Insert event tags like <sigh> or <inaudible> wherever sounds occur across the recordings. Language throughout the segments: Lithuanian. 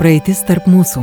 Praeitis tarp mūsų.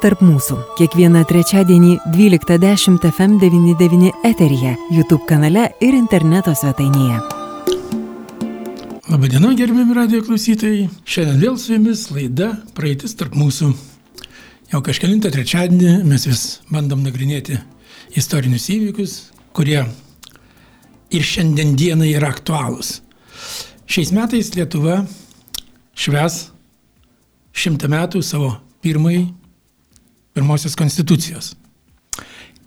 tarp mūsų. Kiekvieną trečiadienį 12.10 FM99 eteryje, YouTube kanale ir interneto svetainėje. Labadiena, gerbiami radio klausytojai. Šiandien vėl su jumis laida Praeitis tarp mūsų. Jau kažkelintą trečiadienį mes vis bandom nagrinėti istorinius įvykius, kurie ir šiandien dienai yra aktualūs. Šiais metais Lietuva šves šimtą metų savo pirmai, pirmosios konstitucijos.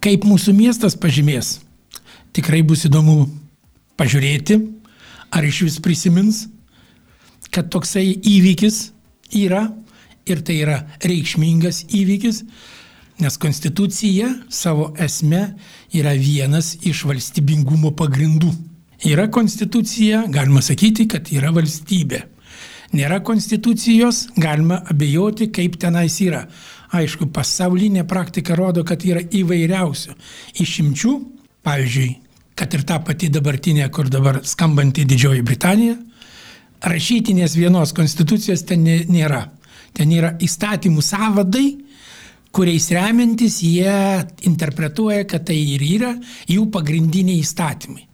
Kaip mūsų miestas pažymės, tikrai bus įdomu pažiūrėti, ar iš vis prisimins, kad toksai įvykis yra ir tai yra reikšmingas įvykis, nes konstitucija savo esme yra vienas iš valstybingumo pagrindų. Yra konstitucija, galima sakyti, kad yra valstybė nėra konstitucijos, galima abejoti, kaip tenais yra. Aišku, pasaulinė praktika rodo, kad yra įvairiausių išimčių, pavyzdžiui, kad ir ta pati dabartinė, kur dabar skambanti Didžioji Britanija, rašytinės vienos konstitucijos ten nėra. Ten yra įstatymų savadai, kuriais remiantis jie interpretuoja, kad tai ir yra jų pagrindiniai įstatymai.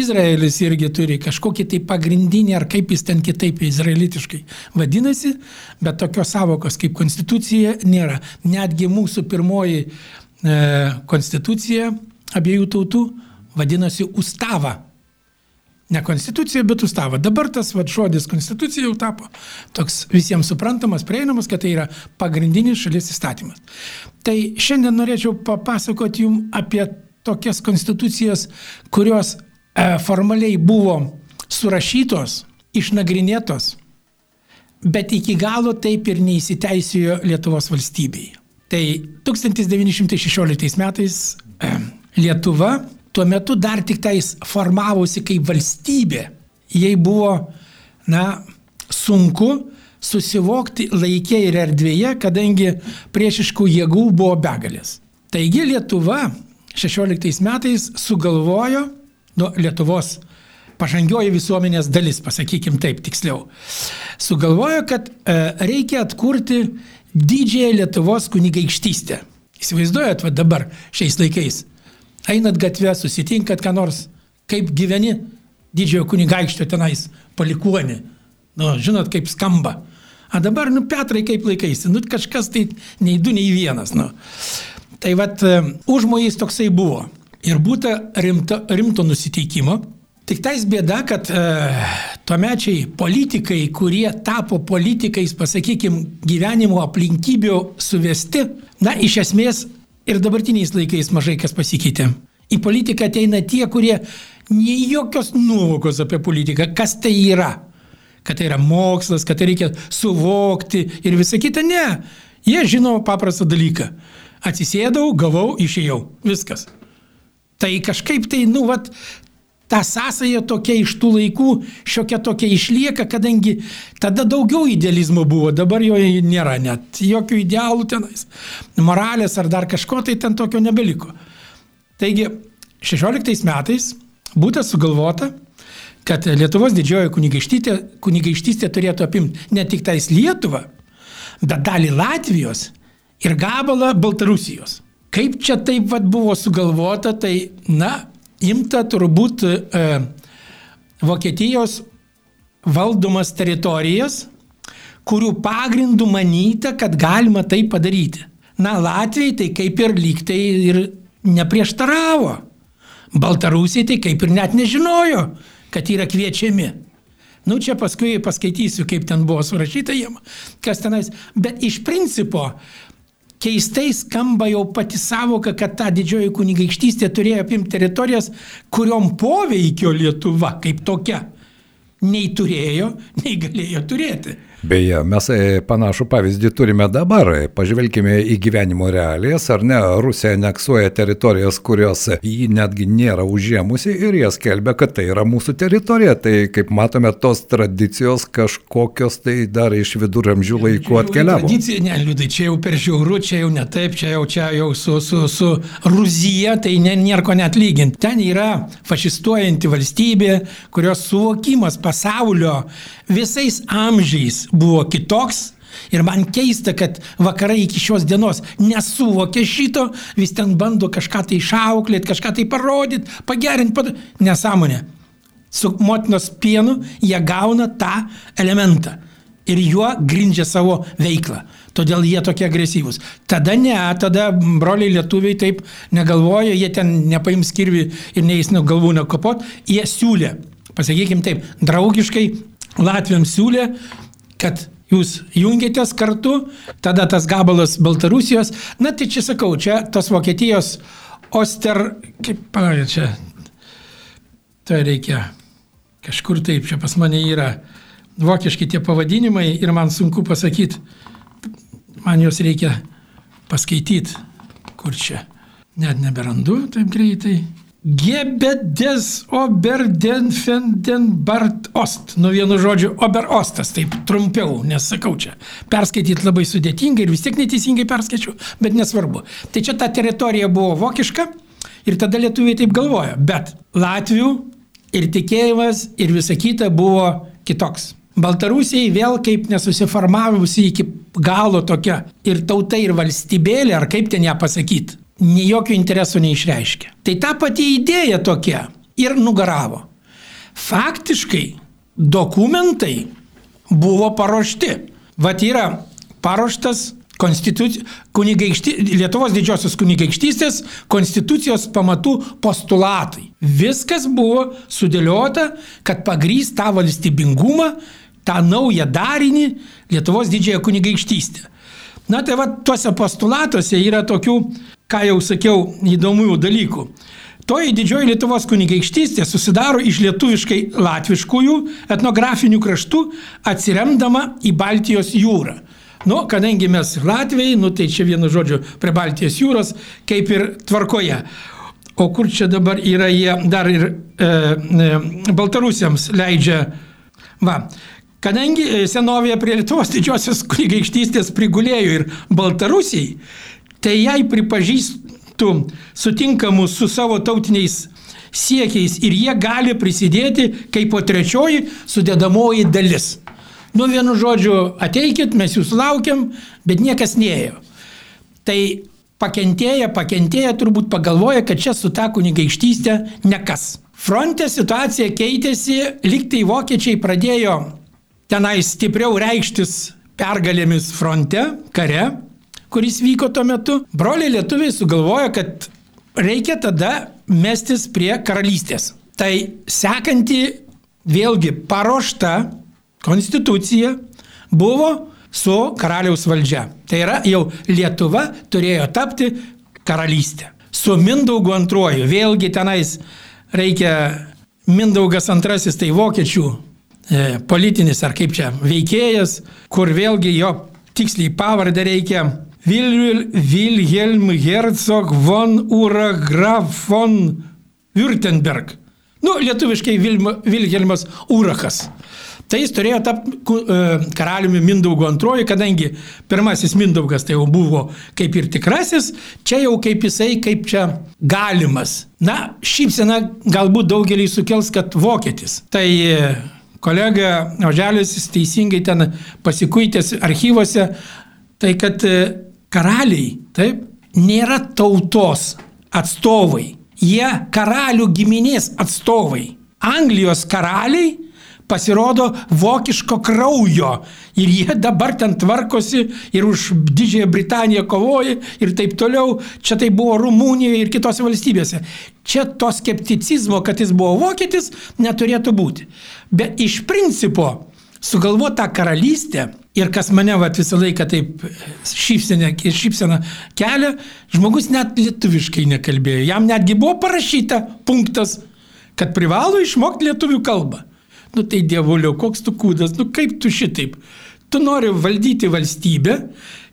Izraelis irgi turi kažkokį tai pagrindinį, ar kaip jis ten kitaip izraelitiškai vadinasi, bet tokios savokos kaip konstitucija nėra. Netgi mūsų pirmoji e, konstitucija abiejų tautų vadinasi Ustava. Ne konstitucija, bet Ustava. Dabar tas vad žodis konstitucija jau tapo toks visiems suprantamas, prieinamas, kad tai yra pagrindinis šalies įstatymas. Tai šiandien norėčiau papasakoti jums apie tokias konstitucijas, kurios formaliai buvo surašytos, išnagrinėtos, bet iki galo taip ir neįsiteisėjo Lietuvos valstybėje. Tai 1916 metais e, Lietuva tuo metu dar tik tais formavosi kaip valstybė. Jai buvo, na, sunku susivokti laikė ir erdvėje, kadangi priešiškų jėgų buvo begalės. Taigi Lietuva 16 metais sugalvojo nu, Lietuvos pažangioji visuomenės dalis, pasakykim taip tiksliau, sugalvojo, kad e, reikia atkurti didžiąją Lietuvos kunigaikštystę. Įsivaizduojat, va dabar šiais laikais. Einat gatvę, susitinkat, ką nors, kaip gyveni didžiojo kunigaikštio tenais palikuoni. Nu, žinot, kaip skamba. O dabar, nu, Petrai, kaip laikaisi, nu, kažkas tai nei du, nei vienas. Nu. Tai vad, e, užmojais toksai buvo ir būta rimto, rimto nusiteikimo. Tik tais bėda, kad e, tuomečiai politikai, kurie tapo politikais, pasakykim, gyvenimo aplinkybių suvesti, na, iš esmės ir dabartiniais laikais mažai kas pasikeitė. Į politiką ateina tie, kurie nei jokios nuovokos apie politiką, kas tai yra. Kad tai yra mokslas, kad tai reikia suvokti ir visa kita. Ne, jie žino paprastą dalyką. Atsisėdau, gavau, išėjau. Viskas. Tai kažkaip tai, nu, vat, ta sąsaja tokia iš tų laikų šiokia tokia išlieka, kadangi tada daugiau idealizmo buvo, dabar jo nėra net, jokių idealų tenais, moralės ar dar kažko, tai ten tokio nebeliko. Taigi, 16 metais būtų sugalvota, kad Lietuvos didžioji kunigaikštystė, kunigaikštystė turėtų apimti ne tik tais Lietuvą, bet dalį Latvijos ir gabalą Baltarusijos. Kaip čia taip vat, buvo sugalvota, tai, na, imta turbūt e, Vokietijos valdomas teritorijas, kurių pagrindų manyta, kad galima tai padaryti. Na, Latvijai tai kaip ir lygtai ir neprieštaravo. Baltarusiai tai kaip ir net nežinojo, kad yra kviečiami. Nu, čia paskui paskaitysiu, kaip ten buvo surašyta jiem, kas tenais. Bet iš principo keistai skamba jau pati savoka, kad ta didžioji kunigaikštystė turėjo apimti teritorijas, kuriuom poveikio Lietuva kaip tokia nei turėjo, nei galėjo turėti. Beje, mes e, panašų pavyzdį turime dabar. Pažvelkime į gyvenimo realijas, ar ne? Rusija aneksuoja teritorijas, kurios jį netgi nėra užėmusi ir jie skelbia, kad tai yra mūsų teritorija. Tai kaip matome, tos tradicijos kažkokios tai dar iš viduramžių laikų atkeliavo. Tradicija, ne, liūdai, čia jau per žiauru, čia jau ne taip, čia jau, čia jau su, su, su Rusija, tai ne, nieko net lyginti. Ten yra fašistuojanti valstybė, kurios suvokimas pasaulio visais amžiais buvo kitoks. Ir man keista, kad vakarai iki šios dienos nesuvokė šito, vis ten bando kažką tai išauklėti, kažką tai parodyti, pagerinti, pad... nesąmonė. Su motinos pienu jie gauna tą elementą ir juo grindžia savo veiklą. Todėl jie tokie agresyvūs. Tada ne, tada broliai lietuviai taip negalvoja, jie ten nepaims kirvi ir neįs galvų nekopot, jie siūlė, pasakykime taip, draugiškai Latviams siūlė, kad jūs jungiatės kartu, tada tas gabalas Baltarusijos, na tai čia sakau, čia tos Vokietijos Oster, kaip, palauk, čia, tai reikia, kažkur taip, čia pas mane yra vokiški tie pavadinimai ir man sunku pasakyti, man juos reikia paskaityti, kur čia, net neberandu taip greitai. Gebedes Oberdenfendenbart Ost. Nu vienu žodžiu, Oberostas, taip trumpiau, nes sakau čia. Perskaityti labai sudėtingai ir vis tiek neteisingai perskaičiu, bet nesvarbu. Tai čia ta teritorija buvo vokiška ir tada lietuviai taip galvoja. Bet Latvių ir tikėjimas ir visa kita buvo kitoks. Baltarusiai vėl kaip nesusiformavusi iki galo tokia ir tauta ir valstybėlė, ar kaip ten ją pasakyti, jokio intereso neišreiškė. Tai ta pati idėja tokia ir nugaravo. Faktiškai dokumentai buvo paruošti. Vat yra paruoštas kunigaikšty, Lietuvos didžiosios kunigaikštystės konstitucijos pamatų postulatai. Viskas buvo sudėliota, kad pagrys tą valstybingumą, tą naują darinį Lietuvos didžiąją kunigaikštystę. Na tai va, tuose postulatuose yra tokių, ką jau sakiau, įdomių dalykų. Toji didžioji Lietuvos kunigaikštystė susidaro iš lietuviškai latviškųjų etnografinių kraštų atsiremdama į Baltijos jūrą. Nu, kadangi mes Latvijai, nu tai čia vienu žodžiu prie Baltijos jūros, kaip ir tvarkoje. O kur čia dabar yra jie dar ir e, e, Baltarusiams leidžia. Va, kadangi e, senovėje prie Lietuvos didžiosios kunigaikštystės prigulėjo ir Baltarusiai, tai jai pripažįstų sutinkamus su savo tautiniais siekiais ir jie gali prisidėti kaip po trečioji sudėdamoji dalis. Nu, vienu žodžiu, ateikit, mes jūs laukiam, bet niekas neėjo. Tai pakentėję, pakentėję turbūt pagalvoja, kad čia su ta kunigaikštystė nekas. Fronte situacija keitėsi, liktai vokiečiai pradėjo tenai stipriau reikštis pergalėmis fronte, kare, kuris vyko tuo metu. Broliai lietuviai sugalvojo, kad reikia tada mestis prie karalystės. Tai sekanti, vėlgi paruošta konstitucija buvo su karaliaus valdžia. Tai yra jau Lietuva turėjo tapti karalystė. Su Mindaugu antruoju, vėlgi tenais reikia Mindaugas antrasis, tai vokiečių e, politinis ar kaip čia veikėjas, kur vėlgi jo tiksliai pavardę reikia Wilhelm Herzog von Uragraf von Württemberg. Nu, lietuviškai Vilhelmas Urachas. Tai jis turėjo tapti e, karaliumi Mindaugo antroji, kadangi pirmasis Mindaugas tai jau buvo kaip ir tikrasis, čia jau kaip jisai, kaip čia galimas. Na, šypsena galbūt daugelį sukels, kad vokietis. Tai e, kolega Oželis teisingai ten pasikuitęs archyvose, tai kad e, karaliai, taip, nėra tautos atstovai, jie karalių giminės atstovai. Anglijos karaliai pasirodo vokiško kraujo. Ir jie dabar ten tvarkosi ir už Didžiąją Britaniją kovoja ir taip toliau. Čia tai buvo Rumunijoje ir kitose valstybėse. Čia to skepticizmo, kad jis buvo vokietis, neturėtų būti. Bet iš principo sugalvota karalystė ir kas mane vat, visą laiką taip šypseną, šypseną kelia, žmogus net lietuviškai nekalbėjo. Jam netgi buvo parašyta punktas, kad privalo išmokti lietuvių kalbą. Nu tai dievulio, koks tu kūdas, nu kaip tu šitaip. Tu nori valdyti valstybę,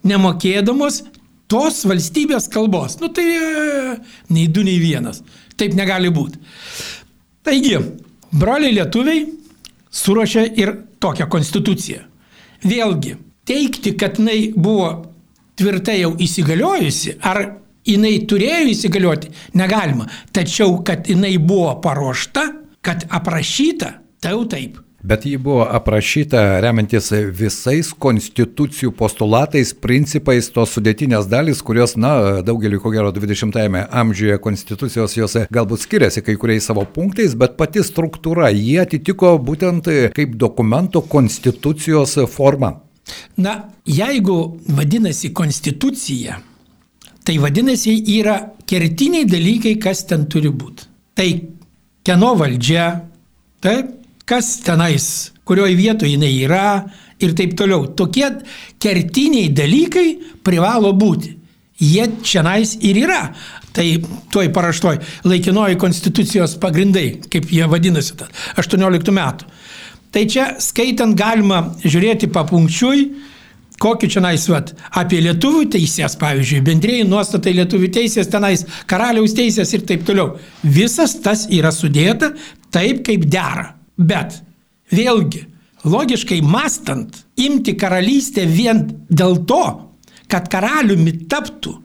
nemokėdamos tos valstybės kalbos. Nu tai e, nei du, nei vienas. Taip negali būti. Taigi, broliai lietuviai suruošė ir tokią konstituciją. Vėlgi, teikti, kad jinai buvo tvirtai jau įsigaliojusi, ar jinai turėjo įsigalioti, negalima. Tačiau, kad jinai buvo paruošta, kad aprašyta, tai jau taip. Bet ji buvo aprašyta remiantis visais konstitucijų postulatais, principais, tos sudėtinės dalys, kurios, na, daugeliu ko gero 20-ame amžiuje konstitucijos jos galbūt skiriasi kai kuriais savo punktais, bet pati struktūra, jie atitiko būtent kaip dokumento konstitucijos forma. Na, jeigu vadinasi konstitucija, tai vadinasi yra kertiniai dalykai, kas ten turi būti. Tai kieno valdžia, taip, kas tenais, kurioje vietoje jinai yra ir taip toliau. Tokie kertiniai dalykai privalo būti. Jie čianais ir yra. Tai toj paraštoj laikinoji konstitucijos pagrindai, kaip jie vadinasi, 18 metų. Tai čia skaitant galima žiūrėti papunkčiui, kokį čia naisvat apie lietuvių teisės, pavyzdžiui, bendrėjai nuostatai lietuvių teisės, tenais karaliaus teisės ir taip toliau. Visas tas yra sudėta taip, kaip dera. Bet vėlgi, logiškai mastant, imti karalystę vien dėl to, kad karaliumi taptų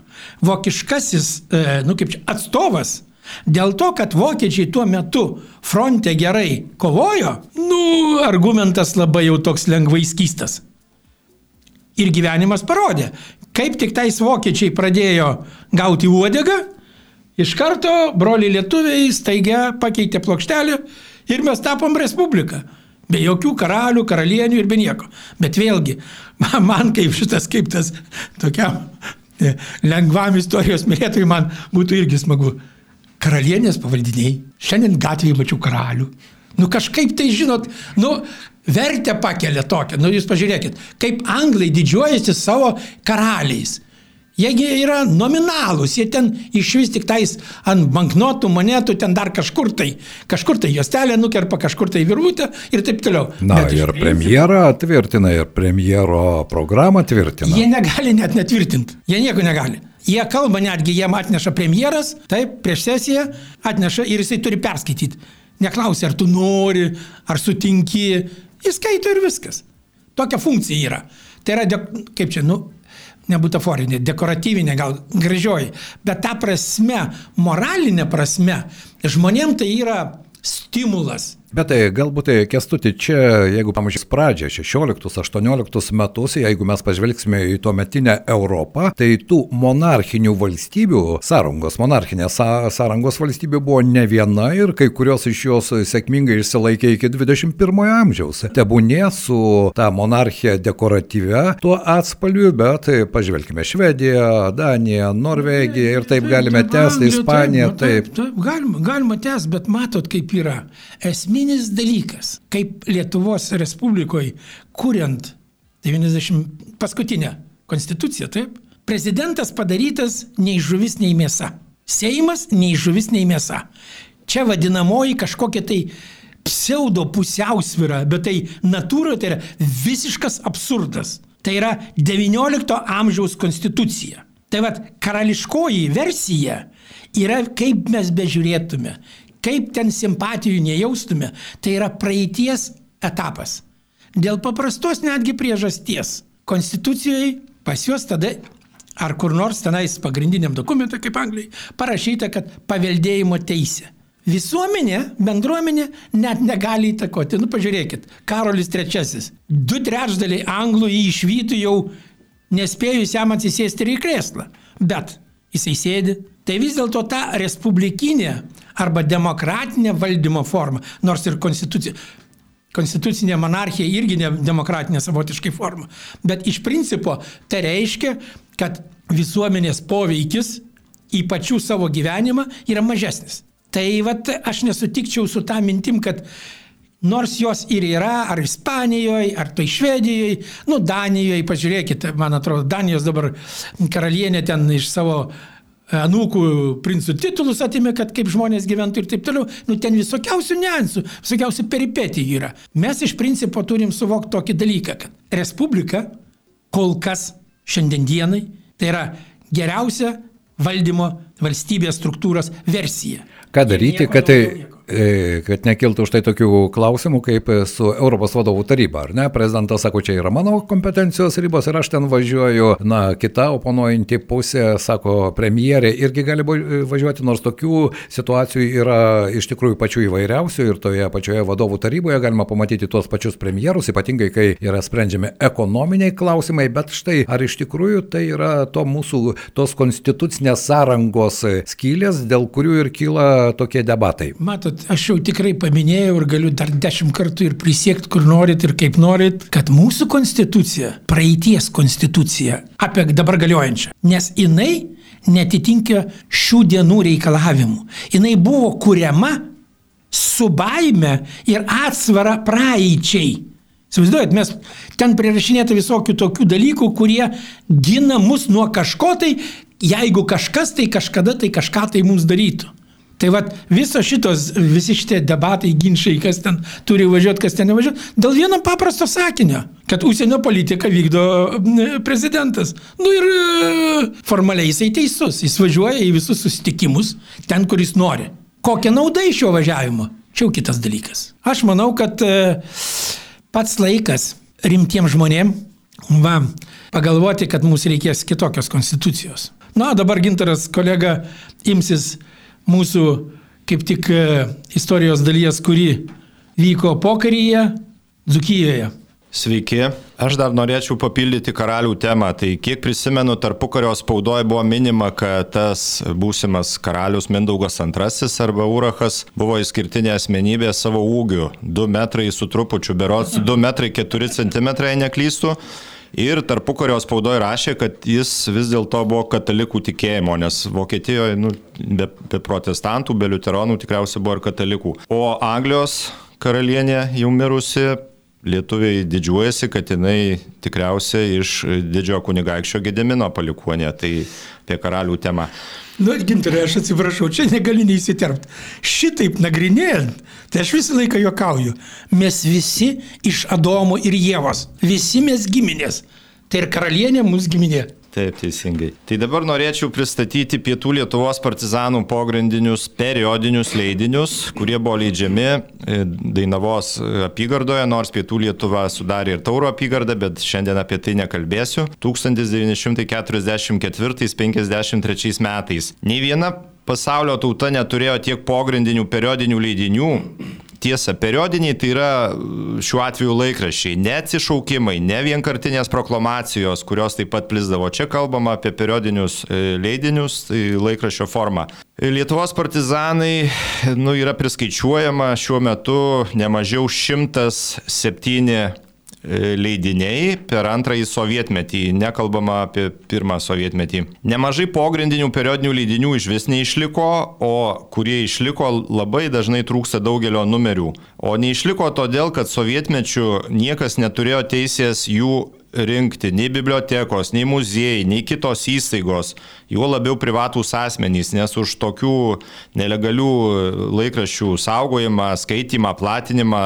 vokiškasis, e, nu kaip čia, atstovas, dėl to, kad vokiečiai tuo metu fronte gerai kovojo, nu, argumentas labai jau toks lengvai skystas. Ir gyvenimas parodė, kaip tik tais vokiečiai pradėjo gauti uodegą, iš karto broliai lietuviai staigia pakeitė plokštelę Ir mes tapom respublika. Be jokių karalių, karalienių ir be nieko. Bet vėlgi, <laughs> man kaip šitas, kaip tas tokiam e, lengvam istorijos mylėtojui, man būtų irgi smagu. Karalienės pavaldiniai. Šiandien gatvėje mačiau karalių. Nu kažkaip tai, žinot, nu, vertę pakelia tokią. Nu jūs pažiūrėkit, kaip anglai didžiuojasi savo karaliais. Jiegi yra nominalūs, jie ten iš vis tik tais ant banknotų, monetų, ten dar kažkur tai, kažkur tai juostelė nukerpa, kažkur tai virvutė ir taip toliau. Na Bet ir premjerą tvirtina, ir premjero programą tvirtina. Jie negali net netvirtinti, jie nieko negali. Jie kalba netgi, jiem atneša premjeras, taip, prieš sesiją atneša ir jisai turi perskaityti. Neklausia, ar tu nori, ar sutinki, jis skaito ir viskas. Tokia funkcija yra. Tai yra, kaip čia, nu, ne butaforinė, dekoratyvinė, gal gražioji, bet ta prasme, moralinė prasme, žmonėm tai yra stimulas Bet tai galbūt tai kestuti čia, jeigu pamažys pradžią, 16-18 metus, jeigu mes pažvelgsime į tuo metinę Europą, tai tų monarchinių valstybių, sąrangos, monarchinės sąrangos valstybių buvo ne viena ir kai kurios iš jos sėkmingai išsilaikė iki 21 amžiaus. Tebūnė su ta monarchija dekoratyvia tuo atspalviu, bet pažvelkime Švediją, Daniją, Norvegiją ir taip galime tęsti, Ispaniją. Taip, taip, galima, galima tęsti, bet matot kaip yra. Esmė esminis dalykas, kaip Lietuvos Respublikoje, kuriant 90 paskutinę konstituciją, taip, prezidentas padarytas nei žuvis, nei mėsa. Seimas nei žuvis, nei mėsa. Čia vadinamoji kažkokia tai pseudo pusiausvyra, bet tai natūra tai yra visiškas absurdas. Tai yra XIX amžiaus konstitucija. Tai vad karališkoji versija yra kaip mes bežiūrėtume kaip ten simpatijų nejaustume, tai yra praeities etapas. Dėl paprastos netgi priežasties. Konstitucijoje pas juos tada ar kur nors tenais pagrindiniam dokumentui, kaip Anglijai, parašyta, kad paveldėjimo teisė. Visuomenė, bendruomenė net negali įtakoti. Nu, pažiūrėkit, Karolis III. Du trečdaliai anglų jį išvytų jau nespėjus jam atsisėsti ir į krėslą. Bet jisai sėdi. Tai vis dėlto ta respublikinė arba demokratinė valdymo forma, nors ir konstitucija. Konstitucinė monarchija irgi ne demokratinė savotiškai forma. Bet iš principo tai reiškia, kad visuomenės poveikis į pačių savo gyvenimą yra mažesnis. Tai vat, aš nesutikčiau su tą mintim, kad nors jos ir yra, ar Ispanijoje, ar tai Švedijoje, nu Danijoje, pažiūrėkite, man atrodo, Danijos dabar karalienė ten iš savo anūkų princų titulus atimė, kad kaip žmonės gyventų ir taip toliau. Nu, ten visokiausių niansų, visokiausių peripetijų yra. Mes iš principo turim suvokti tokį dalyką, kad Respublika kol kas šiandienai tai yra geriausia valdymo valstybės struktūros versija. Ką daryti, kad tai E, kad nekiltų už tai tokių klausimų kaip su Europos vadovų taryba, ar ne? Prezidentas sako, čia yra mano kompetencijos ribos ir aš ten važiuoju, na, kita oponuojanti pusė, sako, premjerė irgi gali važiuoti, nors tokių situacijų yra iš tikrųjų pačių įvairiausių ir toje pačioje vadovų taryboje galima pamatyti tuos pačius premjerus, ypatingai kai yra sprendžiami ekonominiai klausimai, bet štai ar iš tikrųjų tai yra to mūsų, tos konstitucinės sąrangos skylės, dėl kurių ir kyla tokie debatai. Matot, aš jau tikrai paminėjau ir galiu dar dešimt kartų ir prisiekti, kur norit ir kaip norit, kad mūsų konstitucija, praeities konstitucija, apie dabar galiojančią, nes jinai netitinka šių dienų reikalavimų. Jinai buvo kuriama su baime ir atsvara praeičiai. Įsivaizduojat, mes ten prirašinėta visokių tokių dalykų, kurie gina mus nuo kažko tai, jeigu kažkas tai kažkada tai kažką tai mums darytų. Tai vad visos šitos, visi šitie debatai, ginčiai, kas ten turi važiuoti, kas ten nevažiuoti, dėl vieno paprasto sakinio, kad užsienio politiką vykdo prezidentas. Nu ir e, formaliai jisai teisus, jis važiuoja į visus susitikimus ten, kur jis nori. Kokia nauda iš šio važiavimo? Čia jau kitas dalykas. Aš manau, kad e, pats laikas rimtiems žmonėms va, pagalvoti, kad mums reikės kitokios konstitucijos. Na, dabar gintaras kolega imsis mūsų kaip tik e, istorijos dalies, kuri vyko pokaryje, Dzukijoje. Sveiki, aš dar norėčiau papildyti karalių temą. Tai kiek prisimenu, tarpu kario spaudoje buvo minima, kad tas būsimas karalius Mindaugas II arba Urachas buvo išskirtinė asmenybė savo ūgiu. 2 metrai su trupučiu, berots 2 metrai 4 cm, neklystų. Ir tarpukario spaudoje rašė, kad jis vis dėlto buvo katalikų tikėjimo, nes Vokietijoje nu, be, be protestantų, be liuteronų tikriausiai buvo ir katalikų. O Anglijos karalienė jau mirusi lietuviai didžiuojasi, kad jinai tikriausiai iš didžiojo kunigaikščio Gedemino palikuonė, tai apie karalių temą. Nu, gintarai, aš atsiprašau, čia negali neįsiterpti. Šitaip nagrinėjant, tai aš visą laiką juokauju. Mes visi iš Adomo ir Jėvos, visi mes giminės. Tai ir karalienė mūsų giminė. Taip, teisingai. Tai dabar norėčiau pristatyti Pietų Lietuvos partizanų pogrindinius periodinius leidinius, kurie buvo leidžiami e, Dainavos apygardoje, nors Pietų Lietuva sudarė ir Tauro apygardą, bet šiandien apie tai nekalbėsiu. 1944-53 metais. Nei viena pasaulio tauta neturėjo tiek pogrindinių periodinių leidinių, Tiesa, periodiniai tai yra šiuo atveju laikraščiai, ne atsišaukimai, ne vienkartinės proklamacijos, kurios taip pat plizdavo. Čia kalbama apie periodinius e, leidinius, tai laikraščio forma. Lietuvos partizanai nu, yra priskaičiuojama šiuo metu nemažiau 107 E, leidiniai per antrąjį sovietmetį, nekalbama apie pirmą sovietmetį. Nemažai pogrindinių periodinių leidinių iš vis neišliko, o kurie išliko labai dažnai trūksta daugelio numerių. O neišliko todėl, kad sovietmečių niekas neturėjo teisės jų rinkti nei bibliotekos, nei muziejai, nei kitos įstaigos juo labiau privatūs asmenys, nes už tokių nelegalių laikraščių saugojimą, skaitimą, platinimą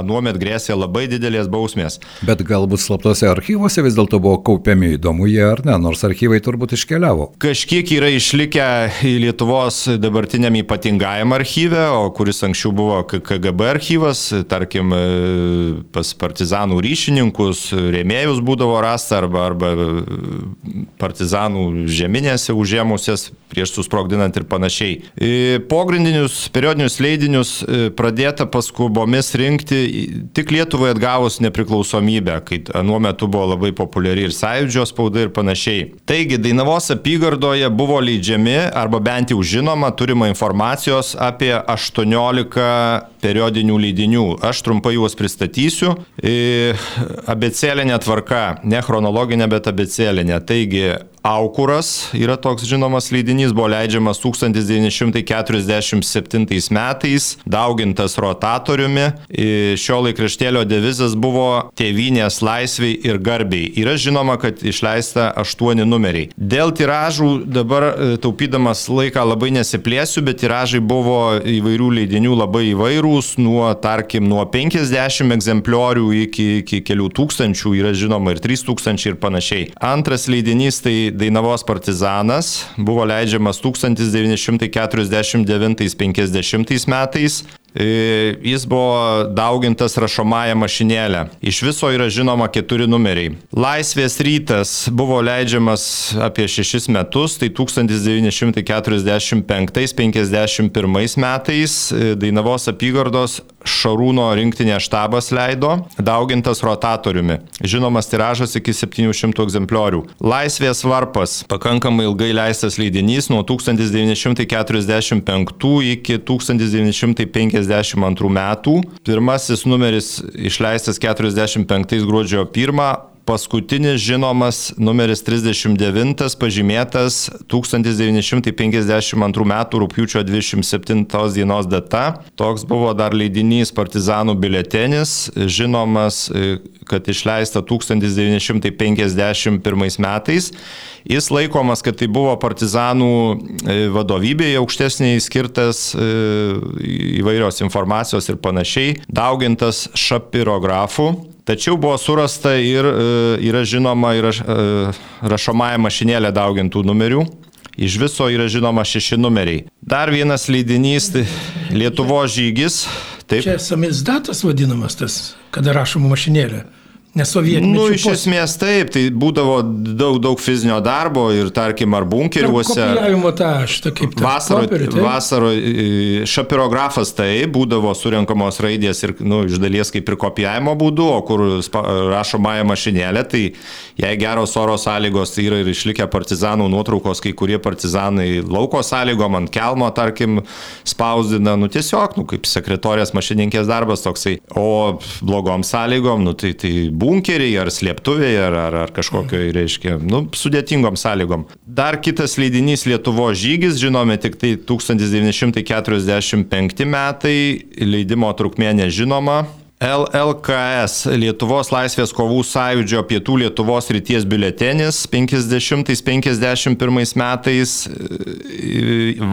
anuomet grėsė labai didelės bausmės. Bet galbūt slaptose archyvose vis dėlto buvo kaupiami įdomu jie ar ne, nors archyvai turbūt iškeliavo. Kažkiek yra išlikę į Lietuvos dabartiniam ypatingajam archyve, o kuris anksčiau buvo KGB archyvas, tarkim, pas partizanų ryšininkus, rėmėjus būdavo rasta arba, arba partizanų žemė karinėse užėmusias prieš susprogdinant ir panašiai. E, pogrindinius periodinius leidinius e, pradėta paskubomis rinkti tik Lietuvai atgavus nepriklausomybę, kai nuo metu buvo labai populiari ir sąjūdžio spauda ir panašiai. Taigi, Dainavos apygardoje buvo leidžiami arba bent jau žinoma turima informacijos apie 18 periodinių leidinių. Aš trumpai juos pristatysiu. E, abecėlinė tvarka, ne chronologinė, bet abecėlinė. Taigi, Aukuras yra toks žinomas leidinys, buvo leidžiamas 1947 metais, daugintas rotatoriumi. Šio laikraštėlio devizas buvo tėvynės laisviai ir garbiai. Yra žinoma, kad išleista aštuoni numeriai. Dėl tiražų dabar e, taupydamas laiką labai nesiplėsiu, bet tiražai buvo įvairių leidinių labai įvairūs, nuo, tarkim, nuo 50 egzempliorių iki, iki kelių tūkstančių, yra žinoma ir 3000 ir panašiai. Antras leidinys tai Dainavos partizanas buvo leidžiamas 1949-50 metais. E, jis buvo daugintas rašomąją mašinėlę. Iš viso yra žinoma keturi numeriai. Laisvės rytas buvo leidžiamas apie šešis metus, tai 1945-51 metais e, Dainavos apygardos Šarūno rinktinė štabas leido, daugintas rotatoriumi. Žinomas tiražas iki 700 egzempliorių. Laisvės varpas, pakankamai ilgai leistas leidinys nuo 1945 iki 1952 metų. Pirmasis numeris išleistas 45 gruodžio 1, paskutinis žinomas numeris 39 pažymėtas 1952 m. rūpiučio 27 dienos data. Toks buvo dar leidinys Partizanų biletenis, žinomas, e, kad išleista 1951 metais. Jis laikomas, kad tai buvo partizanų e, vadovybėje aukštesniai skirtas e, įvairios informacijos ir panašiai, daugintas šapirografu. Tačiau buvo surasta ir e, yra žinoma ir rašomąją mašinėlę daugintų numerių. Iš viso yra žinoma šeši numeriai. Dar vienas leidinys, tai Lietuvo žygis. Taip. Čia samizdatas vadinamas tas, kada rašoma mašinėlė. Nesovietinių. Nu, iš esmės taip, tai būdavo daug, daug fizinio darbo ir, tarkim, ar bunkeriuose. Kopijavimo tą, šitą kaip tą. Vasaro, koperių, tai? vasaro šapirografas tai būdavo surinkamos raidės ir, nu, iš dalies kaip ir kopijavimo būdu, o kur rašomąją mašinėlę, tai jei geros oro sąlygos, tai yra ir išlikę partizanų nuotraukos, kai kurie partizanai lauko sąlygom ant kelmo, tarkim, spausdina, nu tiesiog, nu, kaip sekretorės mašininkės darbas toksai, o blogom sąlygom, nu, tai, tai bunkeriai ar slėptuvėje ar, ar, ar kažkokio, reiškia, nu, sudėtingom sąlygom. Dar kitas leidinys Lietuvo žygis, žinome tik tai 1945 metai, leidimo trukmė nežinoma, LLKS Lietuvos laisvės kovų sąjūdžio pietų Lietuvos ryties biuletenis 50-51 metais.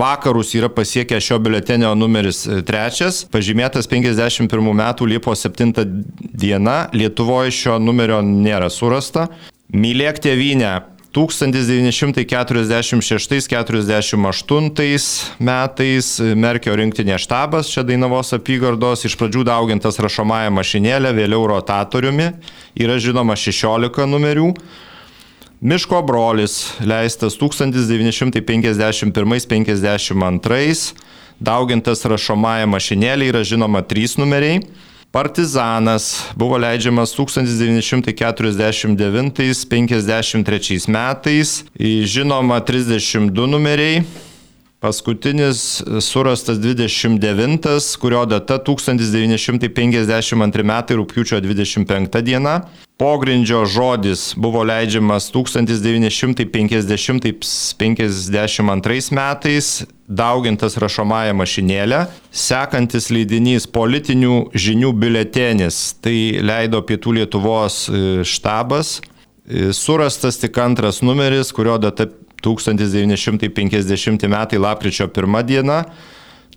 Vakarus yra pasiekęs šio biuletenio numeris trečias, pažymėtas 51 metų Liepos 7 diena, Lietuvoje šio numerio nėra surasta. Mylėk tėvynę 1946-48 metais Merkio rinktinė štabas, čia Dainavos apygardos, iš pradžių daugintas rašomąją mašinėlę, vėliau rotatoriumi, yra žinoma 16 numerių. Miško brolis leistas 1951-52, daugintas rašomąją mašinėlę, yra žinoma 3 numeriai. Partizanas buvo leidžiamas 1949-53 metais, žinoma 32 numeriai. Paskutinis surastas 29, kurio data 1952 metai rūpiučio 25 diena. Pogrindžio žodis buvo leidžiamas 1950-52 metais, daugintas rašomąją mašinėlę. Sekantis leidinys politinių žinių biuletenis, tai leido Pietų Lietuvos e, štabas. E, surastas tik antras numeris, kurio data 1950 metai lapkričio 1 diena.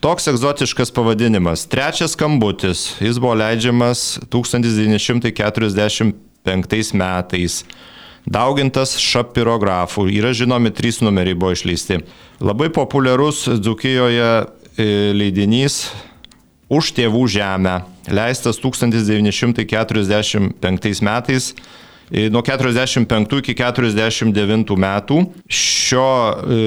Toks egzotiškas pavadinimas. Trečias skambutis. Jis buvo leidžiamas 1945 metais. Daugintas šapirografų. Yra žinomi trys numeriai buvo išleisti. Labai populiarus Dzukijoje e, leidinys Už tėvų žemę. Leistas 1945 metais nuo 45 iki 49 metų. Šio e,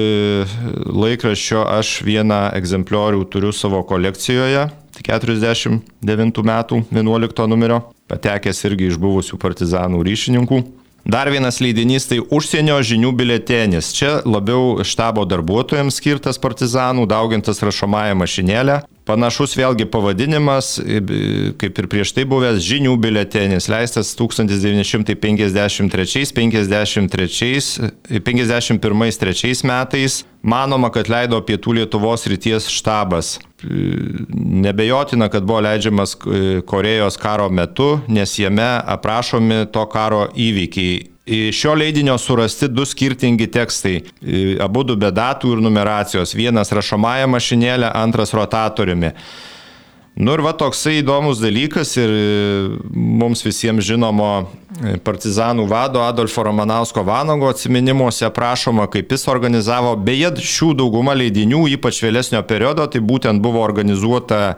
laikraščio aš vieną egzempliorių turiu savo kolekcijoje. 49 metų 11 numerio, patekęs irgi iš buvusių partizanų ryšininkų. Dar vienas leidinys tai užsienio žinių biletenis. Čia labiau štabo darbuotojams skirtas partizanų, daugintas rašomąją mašinėlę. Panašus vėlgi pavadinimas, kaip ir prieš tai buvęs žinių biletenis, leistas 1953-51 metais. Manoma, kad leido Pietų Lietuvos ryties štabas. Nebejotina, kad buvo leidžiamas Korejos karo metu, nes jame aprašomi to karo įvykiai Šio leidinio surasti du skirtingi tekstai, abu du be datų ir numeracijos. Vienas rašomąją mašinėlę, antras rotatoriumi. Nu ir va toksai įdomus dalykas ir mums visiems žinomo partizanų vado Adolfo Romanausko Vanago atminimuose aprašoma, kaip jis organizavo, beje, šių dauguma leidinių, ypač vėlesnio periodo, tai būtent buvo organizuota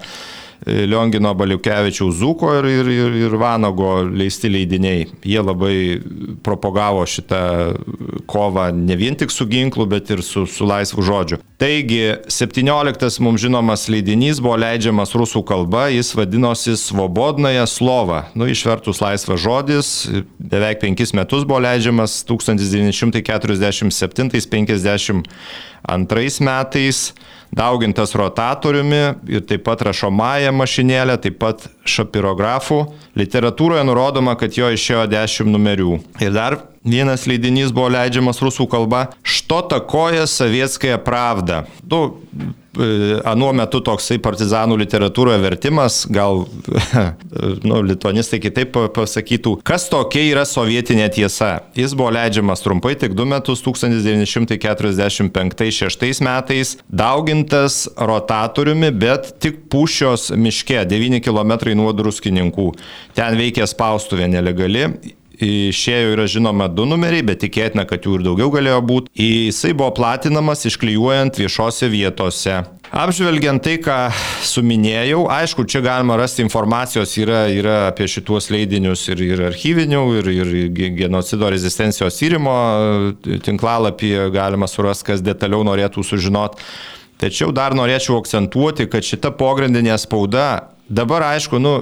Liongino Baliukevičiaus Zuko ir, ir, ir, ir Vanago leisti leidiniai. Jie labai propagavo šitą kovą ne vien tik su ginklu, bet ir su, su laisvu žodžiu. Taigi, 17 mums žinomas leidinys buvo leidžiamas rusų kalba, jis vadinosi Svobodnaja Slova. Nu, išvertus laisvas žodis, beveik penkis metus buvo leidžiamas 1947-52 metais daugintas rotatoriumi ir taip pat rašomąją mašinėlę, taip pat šapirografu. Literatūroje nurodoma, kad jo išėjo 10 numerių. Ir dar vienas leidinys buvo leidžiamas rusų kalba Što takoja Sovietskaya pravda. Nu, anuo metu toksai partizanų literatūroje vertimas, gal <laughs> nu, lituanistai kitaip pasakytų, kas tokia yra sovietinė tiesa. Jis buvo leidžiamas trumpai tik du metus 1945-1946 metais, daugintas rotatoriumi, bet tik pušios miške 9 km nuo druskininkų. Ten veikia spaustuvė nelegali Išėjo yra žinoma du numeriai, bet tikėtina, kad jų ir daugiau galėjo būti. Jisai buvo platinamas išklijuojant viešose vietose. Apžvelgiant tai, ką suminėjau, aišku, čia galima rasti informacijos yra, yra apie šituos leidinius ir, ir archyvinių, ir, ir genocido rezistencijos tyrimo tinklalapyje galima surasti, kas detaliau norėtų sužinoti. Tačiau dar norėčiau akcentuoti, kad šita pogrindinė spauda dabar, aišku, nu,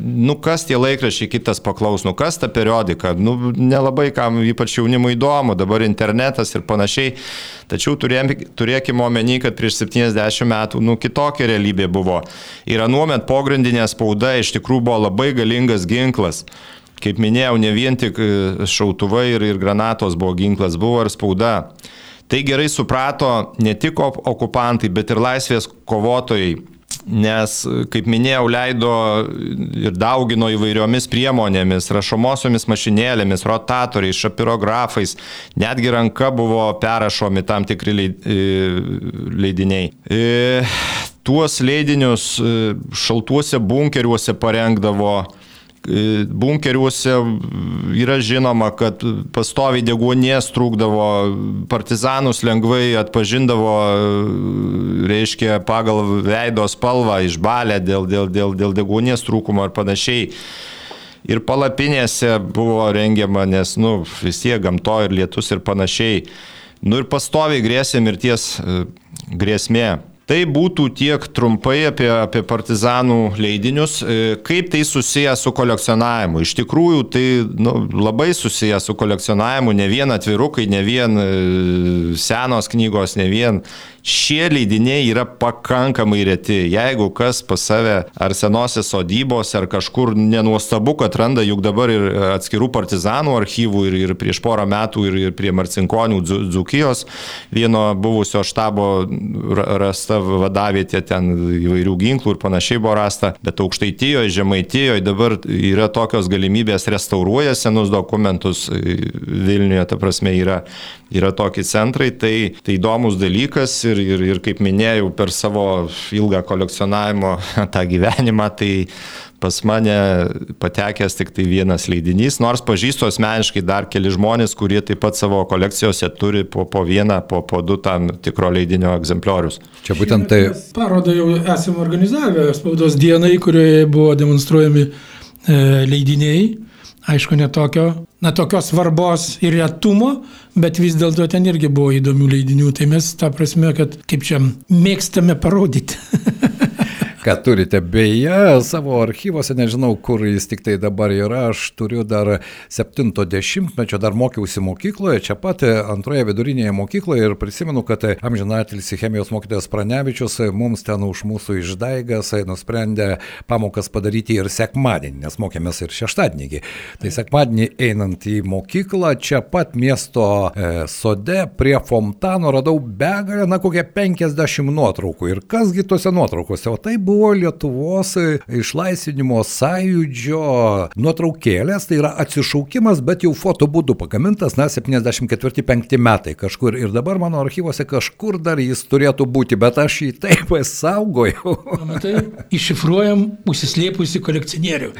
nu kas tie laikrašiai kitas paklaus, nu kas ta periodika, nu nelabai kam ypač jaunimui įdomu, dabar internetas ir panašiai. Tačiau turėkime omeny, kad prieš 70 metų, nu kitokia realybė buvo. Ir anuomet pogrindinė spauda iš tikrųjų buvo labai galingas ginklas. Kaip minėjau, ne vien tik e, šautuvai ir, ir granatos buvo ginklas, buvo ir spauda. Tai gerai suprato ne tik okupantai, bet ir laisvės kovotojai nes, kaip minėjau, leido ir daugino įvairiomis priemonėmis, rašomosiomis mašinėlėmis, rotatoriais, šapirografais, netgi ranka buvo perrašomi tam tikri e, leidiniai. E, tuos leidinius e, šaltuose bunkeriuose parengdavo bunkeriuose yra žinoma, kad pastoviai deguonies trūkdavo, partizanus lengvai atpažindavo, reiškia, pagal veido spalvą išbalę dėl, dėl, dėl, dėl deguonies trūkumo ir panašiai. Ir palapinėse buvo rengiama, nes, nu, vis tiek gamto ir lietus ir panašiai. Nu ir pastoviai grėsė mirties e, grėsmė. Tai būtų tiek trumpai apie, apie partizanų leidinius. E, kaip tai susiję su kolekcionavimu? Iš tikrųjų, tai nu, labai susiję su kolekcionavimu, ne vien atvirukai, ne vien e, senos knygos, ne vien Šie leidiniai yra pakankamai reti. Jeigu kas pas save ar senose sodybos, ar kažkur nenuostabu, kad randa juk dabar ir atskirų partizanų archyvų ir, ir prieš porą metų ir, ir prie Marcinkonių Dzukijos vieno buvusio štabo rasta vadavietė ten įvairių ginklų ir panašiai buvo rasta, bet aukštaitijoje, žemaitijoje dabar yra tokios galimybės restauruoja senus dokumentus Vilniuje, ta prasme yra, yra tokie centrai, tai, tai įdomus dalykas ir ir, ir, ir kaip minėjau, per savo ilgą kolekcionavimo <laughs> tą gyvenimą, tai pas mane patekęs tik tai vienas leidinys, nors pažįstu asmeniškai dar keli žmonės, kurie taip pat savo kolekcijose turi po, po vieną, po, po du tam tikro leidinio egzempliorius. Čia būtent tai. Parodą jau esame organizavę spaudos dienai, kurioje buvo demonstruojami e, leidiniai aišku, netokio, na, tokios svarbos ir retumo, bet vis dėlto ten irgi buvo įdomių leidinių. Tai mes tą prasme, kad kaip čia mėgstame parodyti. <laughs> ką turite. Beje, savo archyvose, nežinau, kur jis tik tai dabar yra, aš turiu dar 70-mečio, dar mokiausi mokykloje, čia pat antroje vidurinėje mokykloje ir prisimenu, kad amžinatilsi chemijos mokytojas Pranevičius mums ten už mūsų išdaigas nusprendė pamokas padaryti ir sekmadienį, nes mokėmės ir šeštadienį. Tai sekmadienį einant į mokyklą, čia pat miesto e, sode prie fontano radau begalę, na kokią 50 nuotraukų. Ir kasgi tose nuotraukose, o tai buvo Lietuvos išlaisvinimo sąjūdžio nuotraukėlės, tai yra atsišaukimas, bet jau foto būdu pagamintas, na, 74-5 metai kažkur. Ir dabar mano archyvose kažkur dar jis turėtų būti, bet aš jį taip saugojau. Matai, iššifruojam užsislėpusi kolekcionierių,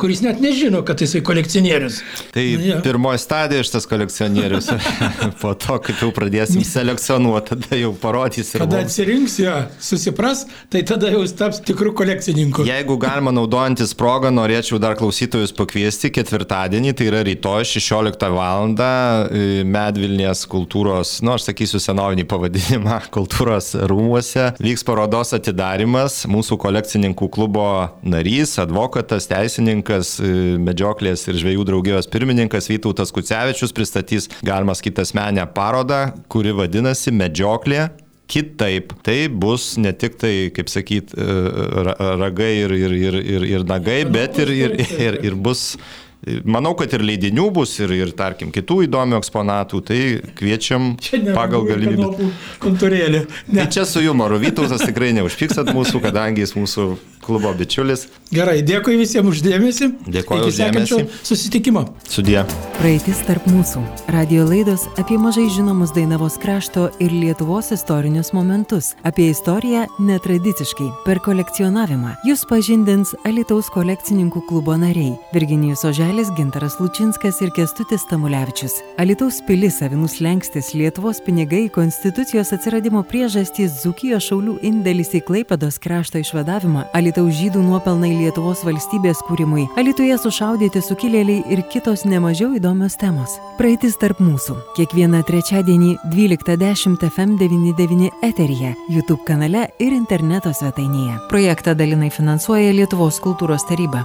kuris net nežino, kad jisai kolekcionierius. Tai ja. pirmoji stadija šitas kolekcionierius. <laughs> po to, kai jau pradėsim selekcionuoti, tada jau parodys ir... Kada atsirinks jo, susipras, tai tada jau taps tikrų kolekcininkų. Jeigu galima naudojantis progą, norėčiau dar klausytojus pakviesti ketvirtadienį, tai yra rytoj 16 val. Medvilnės kultūros, nu aš sakysiu senovinį pavadinimą, <laughs> kultūros rūmuose vyks parodos atidarimas. Mūsų kolekcininkų klubo narys, advokatas, teisininkas, medžioklės ir žvėjų draugijos pirmininkas Vytautas Kucevičius pristatys, galima sakyti, asmenę parodą, kuri vadinasi Medžioklė kitaip. Tai bus ne tik tai, kaip sakyt, ragai ir, ir, ir, ir, ir nagai, bet ir, ir, ir, ir bus Manau, kad ir leidinių bus, ir, ir tarkim, kitų įdomių eksponatų, tai kviečiam <laughs> pagal galimybę. Kontūrėlį. Tai čia su jumoru. Vytautas tikrai neužpiksat mūsų, kadangi jis mūsų klubo bičiulis. Gerai, dėkui visiems uždėmesi. Dėkuoju uždėmesi. Susitikimo. Sudie. Praeitis tarp mūsų. Radio laidos apie mažai žinomus Dainavos krašto ir Lietuvos istorinius momentus. Apie istoriją netradiciškai, per kolekcionavimą. Jūs pažindins Alitaus kolekcininkų klubo nariai - Virginijus Oželis, Gintaras Lučinskas ir Kestutis Tamulevičius. Alitaus pilis, Avinus Lenkstis, Lietuvos pinigai, Konstitucijos atsiradimo priežastys, Zukijos šaulių indėlis į Klaipados krašto išvadavimą, Alitaus Alytaus žydų nuopelnai Lietuvos valstybės kūrimui, Alytuje sušaudyti sukilėliai ir kitos nemažiau įdomios temos. Praeitis tarp mūsų. Kiekvieną trečiadienį 12.10 FM99 eteryje, YouTube kanale ir interneto svetainėje. Projektą dalinai finansuoja Lietuvos kultūros taryba.